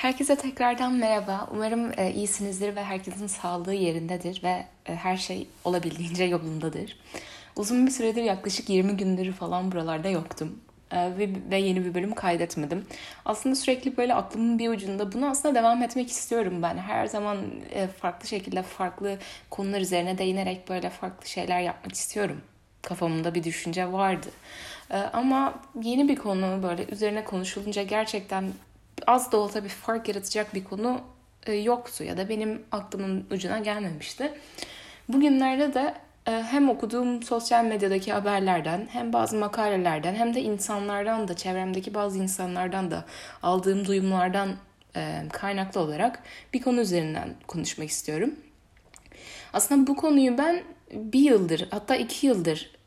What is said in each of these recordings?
Herkese tekrardan merhaba. Umarım e, iyisinizdir ve herkesin sağlığı yerindedir ve e, her şey olabildiğince yolundadır. Uzun bir süredir yaklaşık 20 gündür falan buralarda yoktum. E, ve, ve yeni bir bölüm kaydetmedim. Aslında sürekli böyle aklımın bir ucunda bunu aslında devam etmek istiyorum ben. Her zaman e, farklı şekilde farklı konular üzerine değinerek böyle farklı şeyler yapmak istiyorum. Kafamda bir düşünce vardı. E, ama yeni bir konu böyle üzerine konuşulunca gerçekten az da olsa bir fark yaratacak bir konu e, yoktu ya da benim aklımın ucuna gelmemişti. Bugünlerde de e, hem okuduğum sosyal medyadaki haberlerden hem bazı makalelerden hem de insanlardan da çevremdeki bazı insanlardan da aldığım duyumlardan e, kaynaklı olarak bir konu üzerinden konuşmak istiyorum. Aslında bu konuyu ben bir yıldır hatta iki yıldır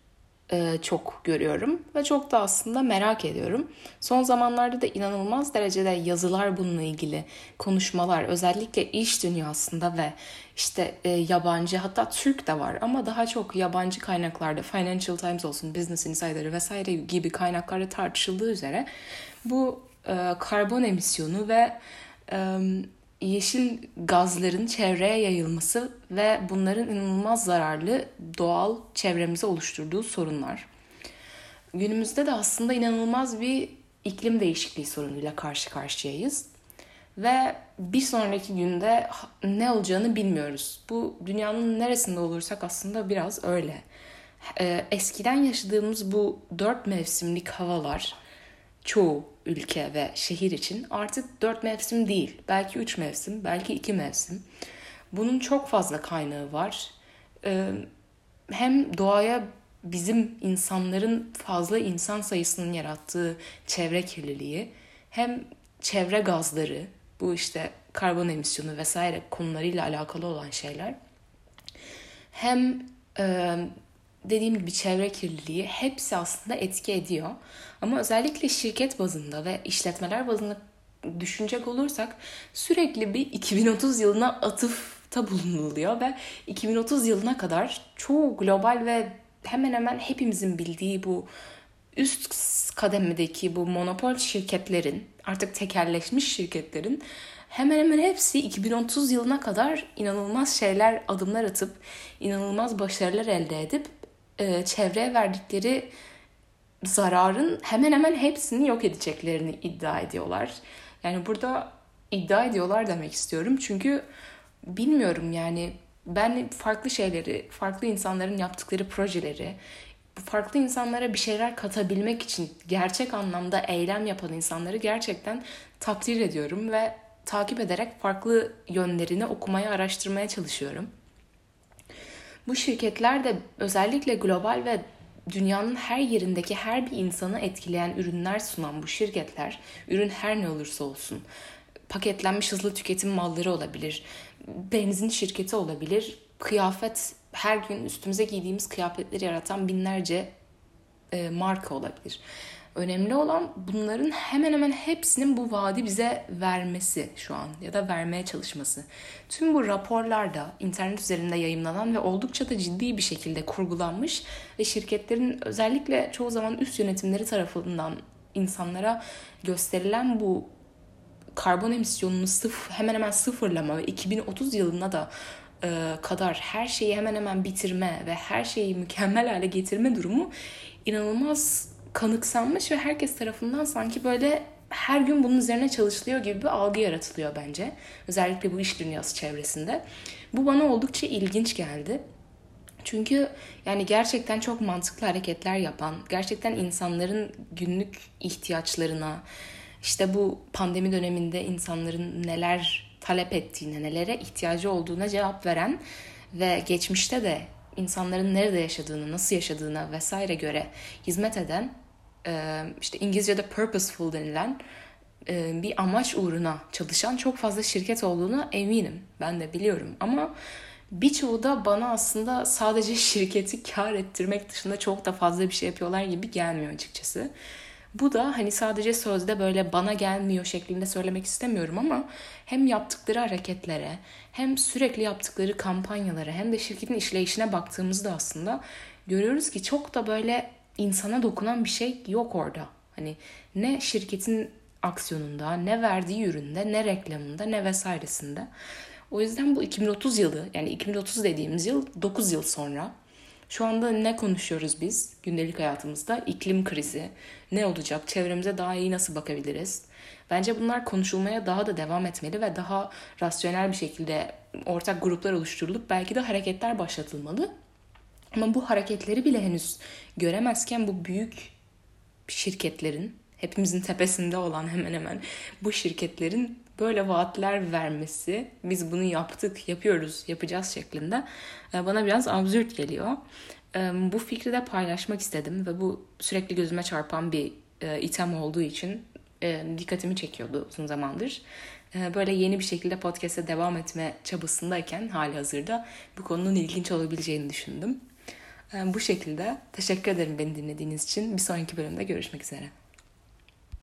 çok görüyorum ve çok da aslında merak ediyorum. Son zamanlarda da inanılmaz derecede yazılar bununla ilgili, konuşmalar özellikle iş dünyasında ve işte e, yabancı hatta Türk de var ama daha çok yabancı kaynaklarda Financial Times olsun, Business Insider vesaire gibi kaynaklarda tartışıldığı üzere bu e, karbon emisyonu ve e, yeşil gazların çevreye yayılması ve bunların inanılmaz zararlı doğal çevremize oluşturduğu sorunlar. Günümüzde de aslında inanılmaz bir iklim değişikliği sorunuyla karşı karşıyayız. Ve bir sonraki günde ne olacağını bilmiyoruz. Bu dünyanın neresinde olursak aslında biraz öyle. Ee, eskiden yaşadığımız bu dört mevsimlik havalar çoğu ülke ve şehir için artık dört mevsim değil. Belki üç mevsim, belki iki mevsim. Bunun çok fazla kaynağı var. Hem doğaya bizim insanların fazla insan sayısının yarattığı çevre kirliliği hem çevre gazları bu işte karbon emisyonu vesaire konularıyla alakalı olan şeyler hem dediğim gibi çevre kirliliği hepsi aslında etki ediyor. Ama özellikle şirket bazında ve işletmeler bazında düşünecek olursak sürekli bir 2030 yılına atıfta bulunuluyor ve 2030 yılına kadar çoğu global ve hemen hemen hepimizin bildiği bu üst kademedeki bu monopol şirketlerin artık tekerleşmiş şirketlerin hemen hemen hepsi 2030 yılına kadar inanılmaz şeyler adımlar atıp inanılmaz başarılar elde edip e, çevreye verdikleri zararın hemen hemen hepsini yok edeceklerini iddia ediyorlar. Yani burada iddia ediyorlar demek istiyorum. Çünkü bilmiyorum yani ben farklı şeyleri, farklı insanların yaptıkları projeleri, farklı insanlara bir şeyler katabilmek için gerçek anlamda eylem yapan insanları gerçekten takdir ediyorum ve takip ederek farklı yönlerini okumaya, araştırmaya çalışıyorum. Bu şirketler de özellikle global ve dünyanın her yerindeki her bir insanı etkileyen ürünler sunan bu şirketler, ürün her ne olursa olsun, paketlenmiş hızlı tüketim malları olabilir, benzin şirketi olabilir, kıyafet, her gün üstümüze giydiğimiz kıyafetleri yaratan binlerce e, marka olabilir. Önemli olan bunların hemen hemen hepsinin bu vaadi bize vermesi şu an ya da vermeye çalışması. Tüm bu raporlarda internet üzerinde yayınlanan ve oldukça da ciddi bir şekilde kurgulanmış ve şirketlerin özellikle çoğu zaman üst yönetimleri tarafından insanlara gösterilen bu karbon emisyonunu sıf hemen hemen sıfırlama ve 2030 yılına da e, kadar her şeyi hemen hemen bitirme ve her şeyi mükemmel hale getirme durumu inanılmaz kanıksanmış ve herkes tarafından sanki böyle her gün bunun üzerine çalışılıyor gibi bir algı yaratılıyor bence. Özellikle bu iş dünyası çevresinde. Bu bana oldukça ilginç geldi. Çünkü yani gerçekten çok mantıklı hareketler yapan, gerçekten insanların günlük ihtiyaçlarına, işte bu pandemi döneminde insanların neler talep ettiğine, nelere ihtiyacı olduğuna cevap veren ve geçmişte de insanların nerede yaşadığını, nasıl yaşadığına vesaire göre hizmet eden işte İngilizce'de purposeful denilen bir amaç uğruna çalışan çok fazla şirket olduğunu eminim. Ben de biliyorum ama birçoğu da bana aslında sadece şirketi kar ettirmek dışında çok da fazla bir şey yapıyorlar gibi gelmiyor açıkçası. Bu da hani sadece sözde böyle bana gelmiyor şeklinde söylemek istemiyorum ama hem yaptıkları hareketlere hem sürekli yaptıkları kampanyalara hem de şirketin işleyişine baktığımızda aslında görüyoruz ki çok da böyle insana dokunan bir şey yok orada. Hani ne şirketin aksiyonunda, ne verdiği üründe, ne reklamında, ne vesairesinde. O yüzden bu 2030 yılı yani 2030 dediğimiz yıl 9 yıl sonra şu anda ne konuşuyoruz biz gündelik hayatımızda? İklim krizi, ne olacak, çevremize daha iyi nasıl bakabiliriz? Bence bunlar konuşulmaya daha da devam etmeli ve daha rasyonel bir şekilde ortak gruplar oluşturulup belki de hareketler başlatılmalı. Ama bu hareketleri bile henüz göremezken bu büyük şirketlerin hepimizin tepesinde olan hemen hemen bu şirketlerin böyle vaatler vermesi, biz bunu yaptık, yapıyoruz, yapacağız şeklinde e, bana biraz absürt geliyor. E, bu fikri de paylaşmak istedim ve bu sürekli gözüme çarpan bir e, item olduğu için dikkatimi çekiyordu uzun zamandır. Böyle yeni bir şekilde podcast'e devam etme çabasındayken hali hazırda bu konunun ilginç olabileceğini düşündüm. Bu şekilde teşekkür ederim beni dinlediğiniz için. Bir sonraki bölümde görüşmek üzere.